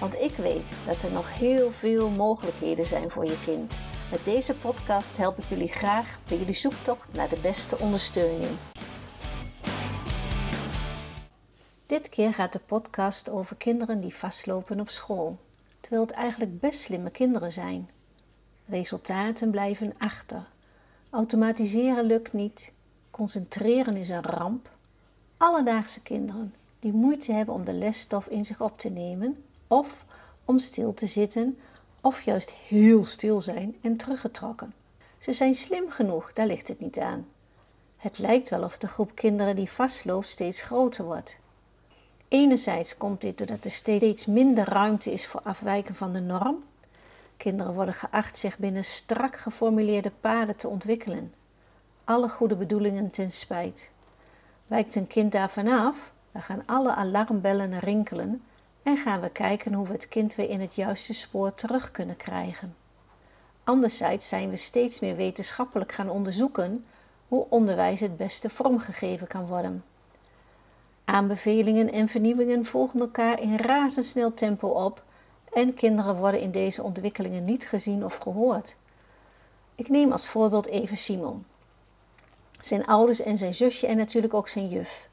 Want ik weet dat er nog heel veel mogelijkheden zijn voor je kind. Met deze podcast help ik jullie graag bij jullie zoektocht naar de beste ondersteuning. Dit keer gaat de podcast over kinderen die vastlopen op school, terwijl het eigenlijk best slimme kinderen zijn. Resultaten blijven achter. Automatiseren lukt niet. Concentreren is een ramp. Alledaagse kinderen die moeite hebben om de lesstof in zich op te nemen of om stil te zitten of juist heel stil zijn en teruggetrokken. Ze zijn slim genoeg, daar ligt het niet aan. Het lijkt wel of de groep kinderen die vastloopt steeds groter wordt. Enerzijds komt dit doordat er steeds minder ruimte is voor afwijken van de norm. Kinderen worden geacht zich binnen strak geformuleerde paden te ontwikkelen. Alle goede bedoelingen ten spijt. Wijkt een kind daarvan af, dan gaan alle alarmbellen rinkelen en gaan we kijken hoe we het kind weer in het juiste spoor terug kunnen krijgen. Anderzijds zijn we steeds meer wetenschappelijk gaan onderzoeken hoe onderwijs het beste vormgegeven kan worden. Aanbevelingen en vernieuwingen volgen elkaar in razendsnel tempo op en kinderen worden in deze ontwikkelingen niet gezien of gehoord. Ik neem als voorbeeld even Simon. Zijn ouders en zijn zusje en natuurlijk ook zijn juf.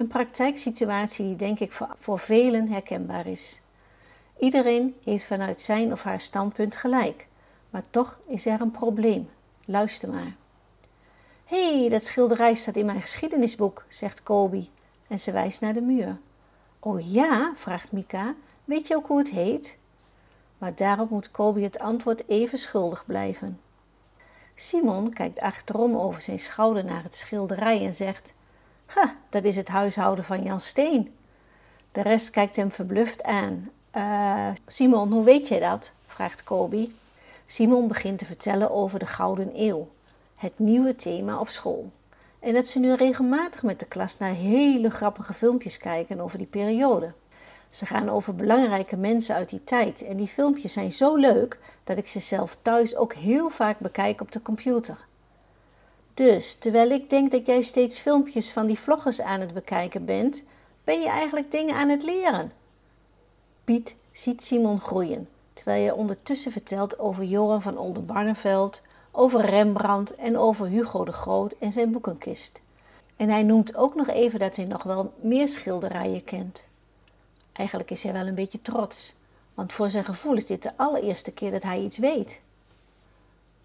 Een praktijksituatie die denk ik voor, voor velen herkenbaar is. Iedereen heeft vanuit zijn of haar standpunt gelijk, maar toch is er een probleem. Luister maar. Hé, hey, dat schilderij staat in mijn geschiedenisboek, zegt Kobi en ze wijst naar de muur. Oh ja, vraagt Mika, weet je ook hoe het heet? Maar daarop moet Kobi het antwoord even schuldig blijven. Simon kijkt achterom over zijn schouder naar het schilderij en zegt: Ha, dat is het huishouden van Jan Steen. De rest kijkt hem verbluft aan. Uh, Simon, hoe weet jij dat? vraagt Kobi. Simon begint te vertellen over de Gouden Eeuw, het nieuwe thema op school. En dat ze nu regelmatig met de klas naar hele grappige filmpjes kijken over die periode. Ze gaan over belangrijke mensen uit die tijd en die filmpjes zijn zo leuk dat ik ze zelf thuis ook heel vaak bekijk op de computer. Dus terwijl ik denk dat jij steeds filmpjes van die vloggers aan het bekijken bent, ben je eigenlijk dingen aan het leren. Piet ziet Simon groeien, terwijl je ondertussen vertelt over Johan van Oldenbarneveld, over Rembrandt en over Hugo de Groot en zijn boekenkist. En hij noemt ook nog even dat hij nog wel meer schilderijen kent. Eigenlijk is hij wel een beetje trots, want voor zijn gevoel is dit de allereerste keer dat hij iets weet.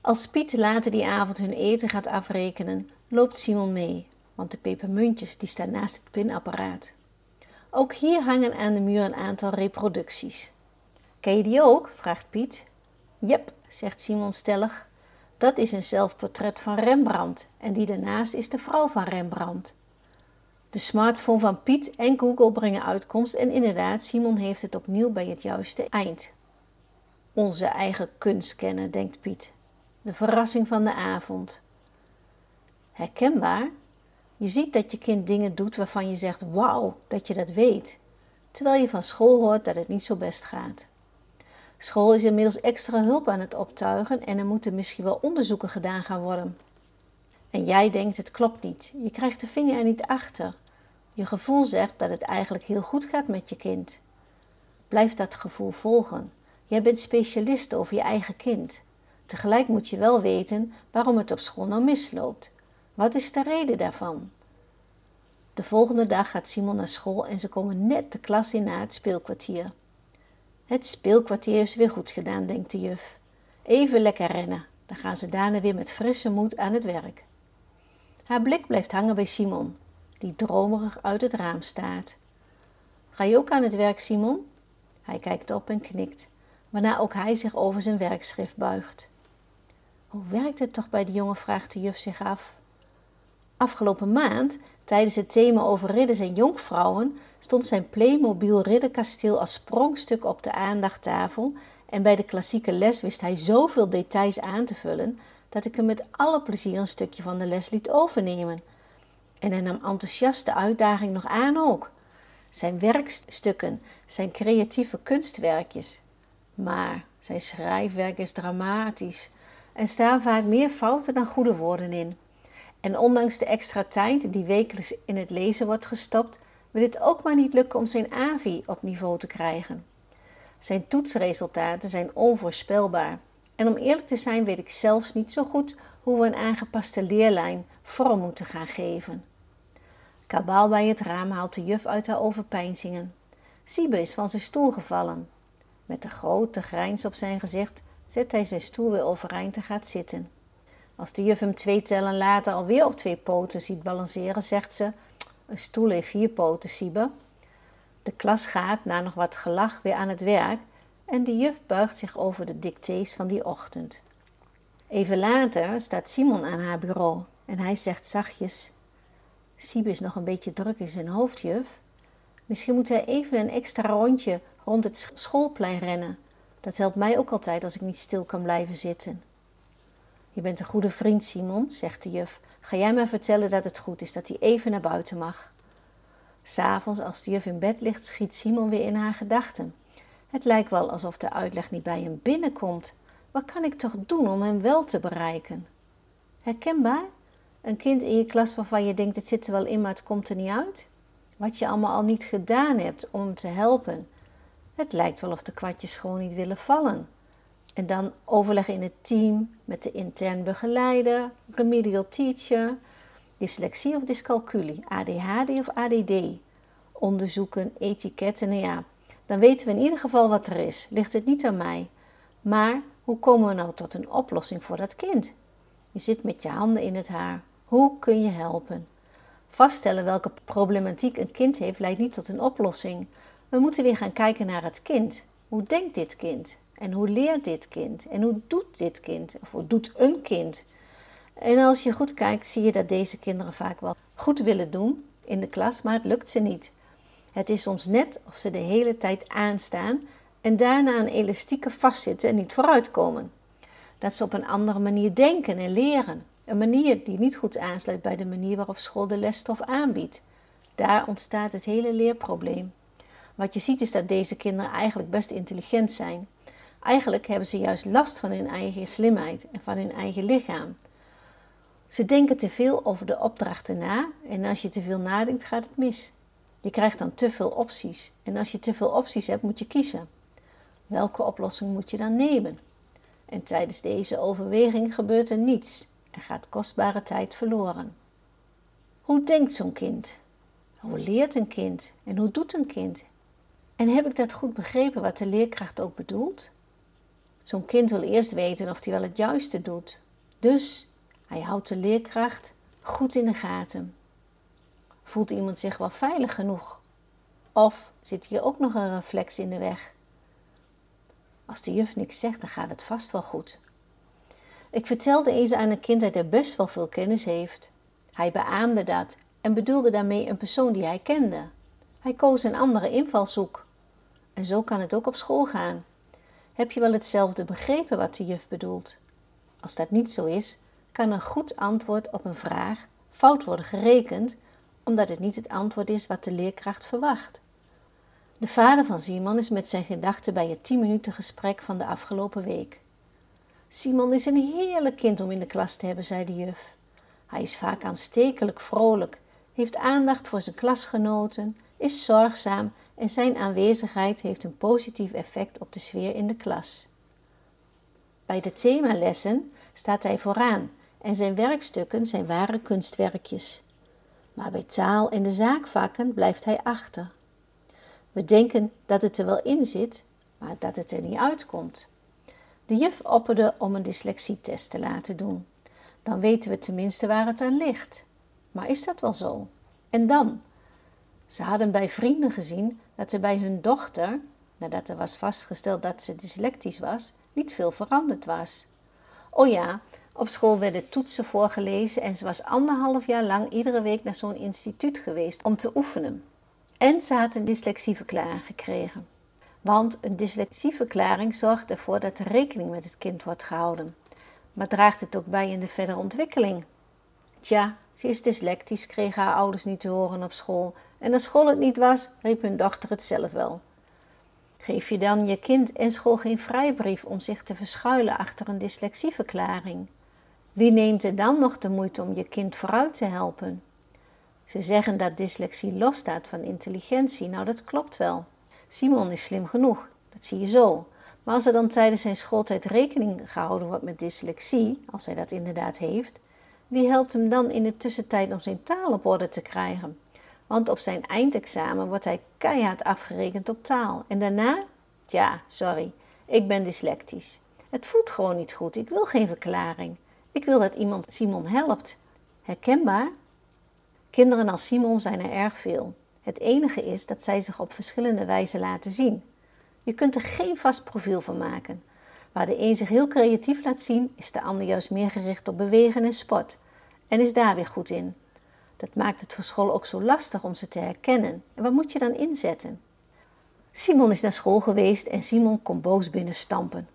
Als Piet later die avond hun eten gaat afrekenen, loopt Simon mee, want de pepermuntjes die staan naast het pinapparaat. Ook hier hangen aan de muur een aantal reproducties. Ken je die ook? vraagt Piet. Jep, zegt Simon stellig. Dat is een zelfportret van Rembrandt en die daarnaast is de vrouw van Rembrandt. De smartphone van Piet en Google brengen uitkomst en inderdaad, Simon heeft het opnieuw bij het juiste eind. Onze eigen kunst kennen, denkt Piet de verrassing van de avond. Herkenbaar? Je ziet dat je kind dingen doet waarvan je zegt: wauw, dat je dat weet, terwijl je van school hoort dat het niet zo best gaat. School is inmiddels extra hulp aan het optuigen en er moeten misschien wel onderzoeken gedaan gaan worden. En jij denkt: het klopt niet, je krijgt de vinger er niet achter. Je gevoel zegt dat het eigenlijk heel goed gaat met je kind. Blijf dat gevoel volgen. Jij bent specialist over je eigen kind. Tegelijk moet je wel weten waarom het op school nou misloopt. Wat is de reden daarvan? De volgende dag gaat Simon naar school en ze komen net de klas in na het speelkwartier. Het speelkwartier is weer goed gedaan, denkt de juf. Even lekker rennen, dan gaan ze daarna weer met frisse moed aan het werk. Haar blik blijft hangen bij Simon, die dromerig uit het raam staat. Ga je ook aan het werk, Simon? Hij kijkt op en knikt, waarna ook hij zich over zijn werkschrift buigt. Hoe werkt het toch bij die jongen? vraagt de juf zich af. Afgelopen maand, tijdens het thema over ridders en jonkvrouwen, stond zijn Playmobil ridderkasteel als sprongstuk op de aandachttafel en bij de klassieke les wist hij zoveel details aan te vullen dat ik hem met alle plezier een stukje van de les liet overnemen. En hij nam enthousiast de uitdaging nog aan ook. Zijn werkstukken, zijn creatieve kunstwerkjes. Maar zijn schrijfwerk is dramatisch en staan vaak meer fouten dan goede woorden in. En ondanks de extra tijd die wekelijks in het lezen wordt gestopt, wil het ook maar niet lukken om zijn AVI op niveau te krijgen. Zijn toetsresultaten zijn onvoorspelbaar. En om eerlijk te zijn weet ik zelfs niet zo goed hoe we een aangepaste leerlijn vorm moeten gaan geven. Kabaal bij het raam haalt de juf uit haar overpeinzingen. Siebe is van zijn stoel gevallen. Met een grote grijns op zijn gezicht zet hij zijn stoel weer overeind en gaat zitten. Als de juf hem twee tellen later alweer op twee poten ziet balanceren, zegt ze: Een stoel heeft vier poten, Siebe. De klas gaat, na nog wat gelach, weer aan het werk en de juf buigt zich over de dictées van die ochtend. Even later staat Simon aan haar bureau en hij zegt zachtjes: Siebe is nog een beetje druk in zijn hoofd, juf. Misschien moet hij even een extra rondje rond het schoolplein rennen. Dat helpt mij ook altijd als ik niet stil kan blijven zitten. Je bent een goede vriend, Simon, zegt de juf. Ga jij maar vertellen dat het goed is, dat hij even naar buiten mag. S'avonds, als de juf in bed ligt, schiet Simon weer in haar gedachten. Het lijkt wel alsof de uitleg niet bij hem binnenkomt. Wat kan ik toch doen om hem wel te bereiken? Herkenbaar? Een kind in je klas waarvan je denkt: het zit er wel in, maar het komt er niet uit? Wat je allemaal al niet gedaan hebt om hem te helpen. Het lijkt wel of de kwartjes gewoon niet willen vallen. En dan overleggen in het team met de intern begeleider, remedial teacher, dyslexie of dyscalculie, ADHD of ADD, onderzoeken, etiketten, nou ja. Dan weten we in ieder geval wat er is. Ligt het niet aan mij. Maar hoe komen we nou tot een oplossing voor dat kind? Je zit met je handen in het haar. Hoe kun je helpen? Vaststellen welke problematiek een kind heeft leidt niet tot een oplossing. We moeten weer gaan kijken naar het kind. Hoe denkt dit kind? En hoe leert dit kind? En hoe doet dit kind? Of hoe doet een kind? En als je goed kijkt, zie je dat deze kinderen vaak wel goed willen doen in de klas, maar het lukt ze niet. Het is soms net of ze de hele tijd aanstaan en daarna een elastieke vastzitten en niet vooruitkomen. Dat ze op een andere manier denken en leren. Een manier die niet goed aansluit bij de manier waarop school de lesstof aanbiedt. Daar ontstaat het hele leerprobleem. Wat je ziet is dat deze kinderen eigenlijk best intelligent zijn. Eigenlijk hebben ze juist last van hun eigen slimheid en van hun eigen lichaam. Ze denken te veel over de opdrachten na en als je te veel nadenkt gaat het mis. Je krijgt dan te veel opties en als je te veel opties hebt moet je kiezen. Welke oplossing moet je dan nemen? En tijdens deze overweging gebeurt er niets en gaat kostbare tijd verloren. Hoe denkt zo'n kind? Hoe leert een kind en hoe doet een kind? En heb ik dat goed begrepen wat de leerkracht ook bedoelt? Zo'n kind wil eerst weten of hij wel het juiste doet. Dus hij houdt de leerkracht goed in de gaten. Voelt iemand zich wel veilig genoeg? Of zit hier ook nog een reflex in de weg? Als de juf niks zegt, dan gaat het vast wel goed. Ik vertelde eens aan een kind dat hij best wel veel kennis heeft. Hij beaamde dat en bedoelde daarmee een persoon die hij kende. Hij koos een andere invalshoek. En zo kan het ook op school gaan. Heb je wel hetzelfde begrepen wat de juf bedoelt? Als dat niet zo is, kan een goed antwoord op een vraag fout worden gerekend, omdat het niet het antwoord is wat de leerkracht verwacht. De vader van Simon is met zijn gedachten bij het 10 minuten gesprek van de afgelopen week. Simon is een heerlijk kind om in de klas te hebben, zei de juf. Hij is vaak aanstekelijk vrolijk, heeft aandacht voor zijn klasgenoten, is zorgzaam en zijn aanwezigheid heeft een positief effect op de sfeer in de klas. Bij de themalessen staat hij vooraan en zijn werkstukken zijn ware kunstwerkjes. Maar bij taal en de zaakvakken blijft hij achter. We denken dat het er wel in zit, maar dat het er niet uitkomt. De juf opperde om een dyslexietest te laten doen. Dan weten we tenminste waar het aan ligt. Maar is dat wel zo? En dan? Ze hadden bij vrienden gezien dat er bij hun dochter, nadat er was vastgesteld dat ze dyslectisch was, niet veel veranderd was. O ja, Op school werden toetsen voorgelezen en ze was anderhalf jaar lang iedere week naar zo'n instituut geweest om te oefenen. En ze had een dyslexieverklaring gekregen. Want een dyslexieverklaring zorgt ervoor dat er rekening met het kind wordt gehouden. Maar draagt het ook bij in de verdere ontwikkeling? Tja, ze is dyslectisch, kregen haar ouders niet te horen op school. En als school het niet was, riep hun dochter het zelf wel. Geef je dan je kind en school geen vrijbrief om zich te verschuilen achter een dyslexieverklaring? Wie neemt er dan nog de moeite om je kind vooruit te helpen? Ze zeggen dat dyslexie losstaat van intelligentie. Nou, dat klopt wel. Simon is slim genoeg, dat zie je zo. Maar als er dan tijdens zijn schooltijd rekening gehouden wordt met dyslexie, als hij dat inderdaad heeft, wie helpt hem dan in de tussentijd om zijn taal op orde te krijgen? Want op zijn eindexamen wordt hij keihard afgerekend op taal. En daarna? Ja, sorry, ik ben dyslectisch. Het voelt gewoon niet goed. Ik wil geen verklaring. Ik wil dat iemand Simon helpt. Herkenbaar? Kinderen als Simon zijn er erg veel. Het enige is dat zij zich op verschillende wijzen laten zien. Je kunt er geen vast profiel van maken. Waar de een zich heel creatief laat zien, is de ander juist meer gericht op bewegen en sport. En is daar weer goed in. Dat maakt het voor school ook zo lastig om ze te herkennen. En wat moet je dan inzetten? Simon is naar school geweest en Simon komt boos binnen stampen.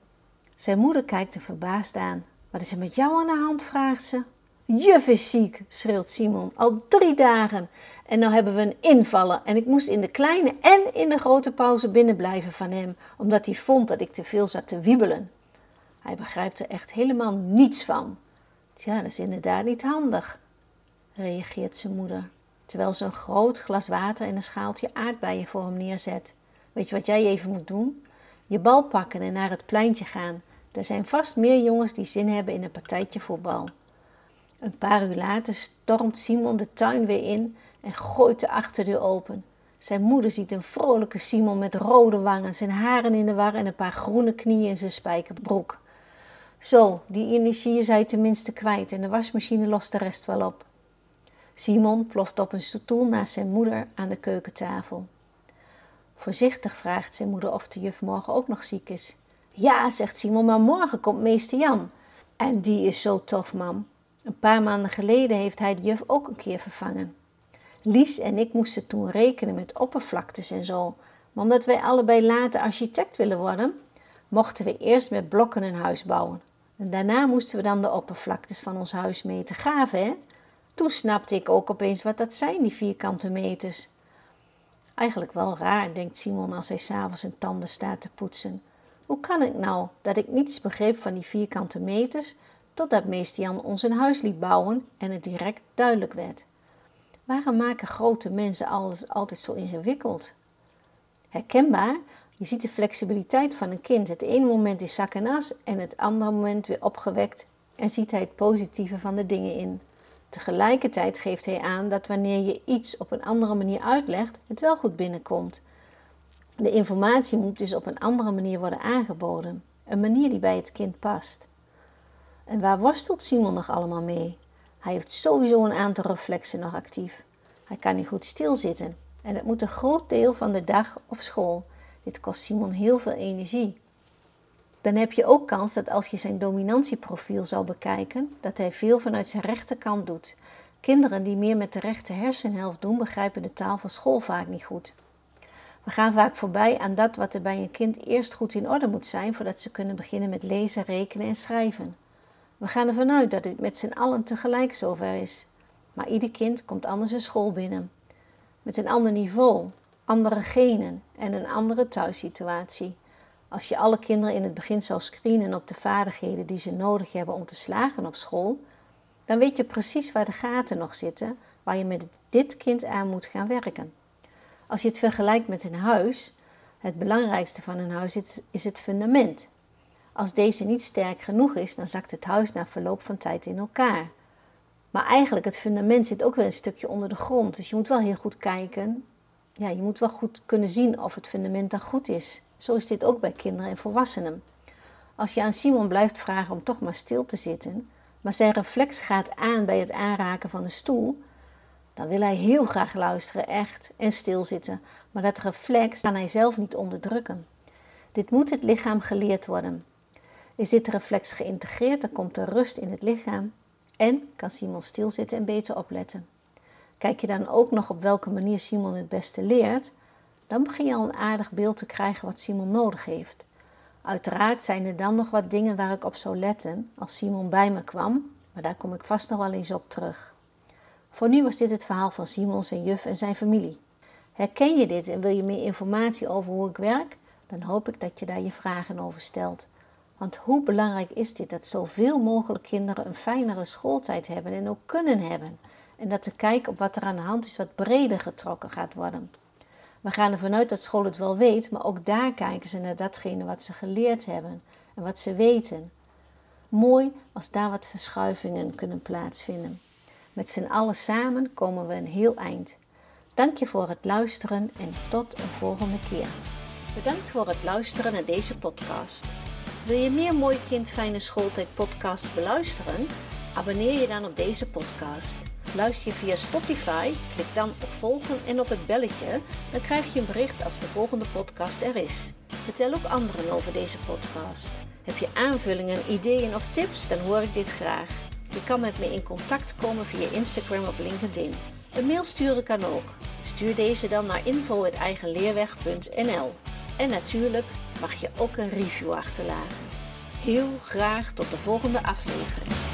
Zijn moeder kijkt hem verbaasd aan. Wat is er met jou aan de hand? vraagt ze. Juf is ziek, schreeuwt Simon, al drie dagen. En nou hebben we een invallen en ik moest in de kleine en in de grote pauze binnenblijven van hem, omdat hij vond dat ik te veel zat te wiebelen. Hij begrijpt er echt helemaal niets van. Tja, dat is inderdaad niet handig, reageert zijn moeder, terwijl ze een groot glas water en een schaaltje aardbeien voor hem neerzet. Weet je wat jij even moet doen? Je bal pakken en naar het pleintje gaan. Er zijn vast meer jongens die zin hebben in een partijtje voetbal. Een paar uur later stormt Simon de tuin weer in en gooit de achterdeur open. Zijn moeder ziet een vrolijke Simon met rode wangen, zijn haren in de war en een paar groene knieën in zijn spijkerbroek. Zo, die energie is hij tenminste kwijt en de wasmachine lost de rest wel op. Simon ploft op een stoel naast zijn moeder aan de keukentafel. Voorzichtig vraagt zijn moeder of de juf morgen ook nog ziek is. Ja, zegt Simon, maar morgen komt meester Jan. En die is zo tof, mam. Een paar maanden geleden heeft hij de juf ook een keer vervangen. Lies en ik moesten toen rekenen met oppervlaktes en zo. Maar omdat wij allebei later architect willen worden, mochten we eerst met blokken een huis bouwen. En daarna moesten we dan de oppervlaktes van ons huis meten. Gaaf, hè? Toen snapte ik ook opeens wat dat zijn, die vierkante meters. Eigenlijk wel raar, denkt Simon als hij s'avonds zijn tanden staat te poetsen. Hoe kan het nou dat ik niets begreep van die vierkante meters, totdat meester Jan ons een huis liet bouwen en het direct duidelijk werd? Waarom maken grote mensen alles altijd zo ingewikkeld? Herkenbaar, je ziet de flexibiliteit van een kind. Het ene moment is zak en as en het andere moment weer opgewekt en ziet hij het positieve van de dingen in. Tegelijkertijd geeft hij aan dat wanneer je iets op een andere manier uitlegt, het wel goed binnenkomt. De informatie moet dus op een andere manier worden aangeboden, een manier die bij het kind past. En waar worstelt Simon nog allemaal mee? Hij heeft sowieso een aantal reflexen nog actief. Hij kan niet goed stilzitten en het moet een groot deel van de dag op school. Dit kost Simon heel veel energie. Dan heb je ook kans dat als je zijn dominantieprofiel zou bekijken, dat hij veel vanuit zijn rechterkant doet. Kinderen die meer met de rechter hersenhelft doen, begrijpen de taal van school vaak niet goed. We gaan vaak voorbij aan dat wat er bij een kind eerst goed in orde moet zijn voordat ze kunnen beginnen met lezen, rekenen en schrijven. We gaan ervan uit dat het met z'n allen tegelijk zover is. Maar ieder kind komt anders een school binnen. Met een ander niveau, andere genen en een andere thuissituatie. Als je alle kinderen in het begin zou screenen op de vaardigheden die ze nodig hebben om te slagen op school, dan weet je precies waar de gaten nog zitten waar je met dit kind aan moet gaan werken. Als je het vergelijkt met een huis, het belangrijkste van een huis is het fundament. Als deze niet sterk genoeg is, dan zakt het huis na verloop van tijd in elkaar. Maar eigenlijk, het fundament zit ook wel een stukje onder de grond. Dus je moet wel heel goed kijken. Ja, je moet wel goed kunnen zien of het fundament dan goed is. Zo is dit ook bij kinderen en volwassenen. Als je aan Simon blijft vragen om toch maar stil te zitten, maar zijn reflex gaat aan bij het aanraken van de stoel, dan wil hij heel graag luisteren, echt, en stilzitten. Maar dat reflex kan hij zelf niet onderdrukken. Dit moet het lichaam geleerd worden. Is dit reflex geïntegreerd, dan komt er rust in het lichaam en kan Simon stilzitten en beter opletten. Kijk je dan ook nog op welke manier Simon het beste leert, dan begin je al een aardig beeld te krijgen wat Simon nodig heeft. Uiteraard zijn er dan nog wat dingen waar ik op zou letten als Simon bij me kwam, maar daar kom ik vast nog wel eens op terug. Voor nu was dit het verhaal van Simon, zijn juf en zijn familie. Herken je dit en wil je meer informatie over hoe ik werk? Dan hoop ik dat je daar je vragen over stelt. Want hoe belangrijk is dit dat zoveel mogelijk kinderen een fijnere schooltijd hebben en ook kunnen hebben? En dat de kijk op wat er aan de hand is wat breder getrokken gaat worden. We gaan ervan uit dat school het wel weet, maar ook daar kijken ze naar datgene wat ze geleerd hebben en wat ze weten. Mooi als daar wat verschuivingen kunnen plaatsvinden. Met z'n allen samen komen we een heel eind. Dank je voor het luisteren en tot een volgende keer. Bedankt voor het luisteren naar deze podcast. Wil je meer Mooi Kind Fijne Schooltijd podcasts beluisteren? Abonneer je dan op deze podcast. Luister je via Spotify, klik dan op volgen en op het belletje, dan krijg je een bericht als de volgende podcast er is. Vertel ook anderen over deze podcast. Heb je aanvullingen, ideeën of tips, dan hoor ik dit graag. Je kan met me in contact komen via Instagram of LinkedIn. Een mail sturen kan ook. Stuur deze dan naar info.eigenleerweg.nl. En natuurlijk mag je ook een review achterlaten. Heel graag tot de volgende aflevering.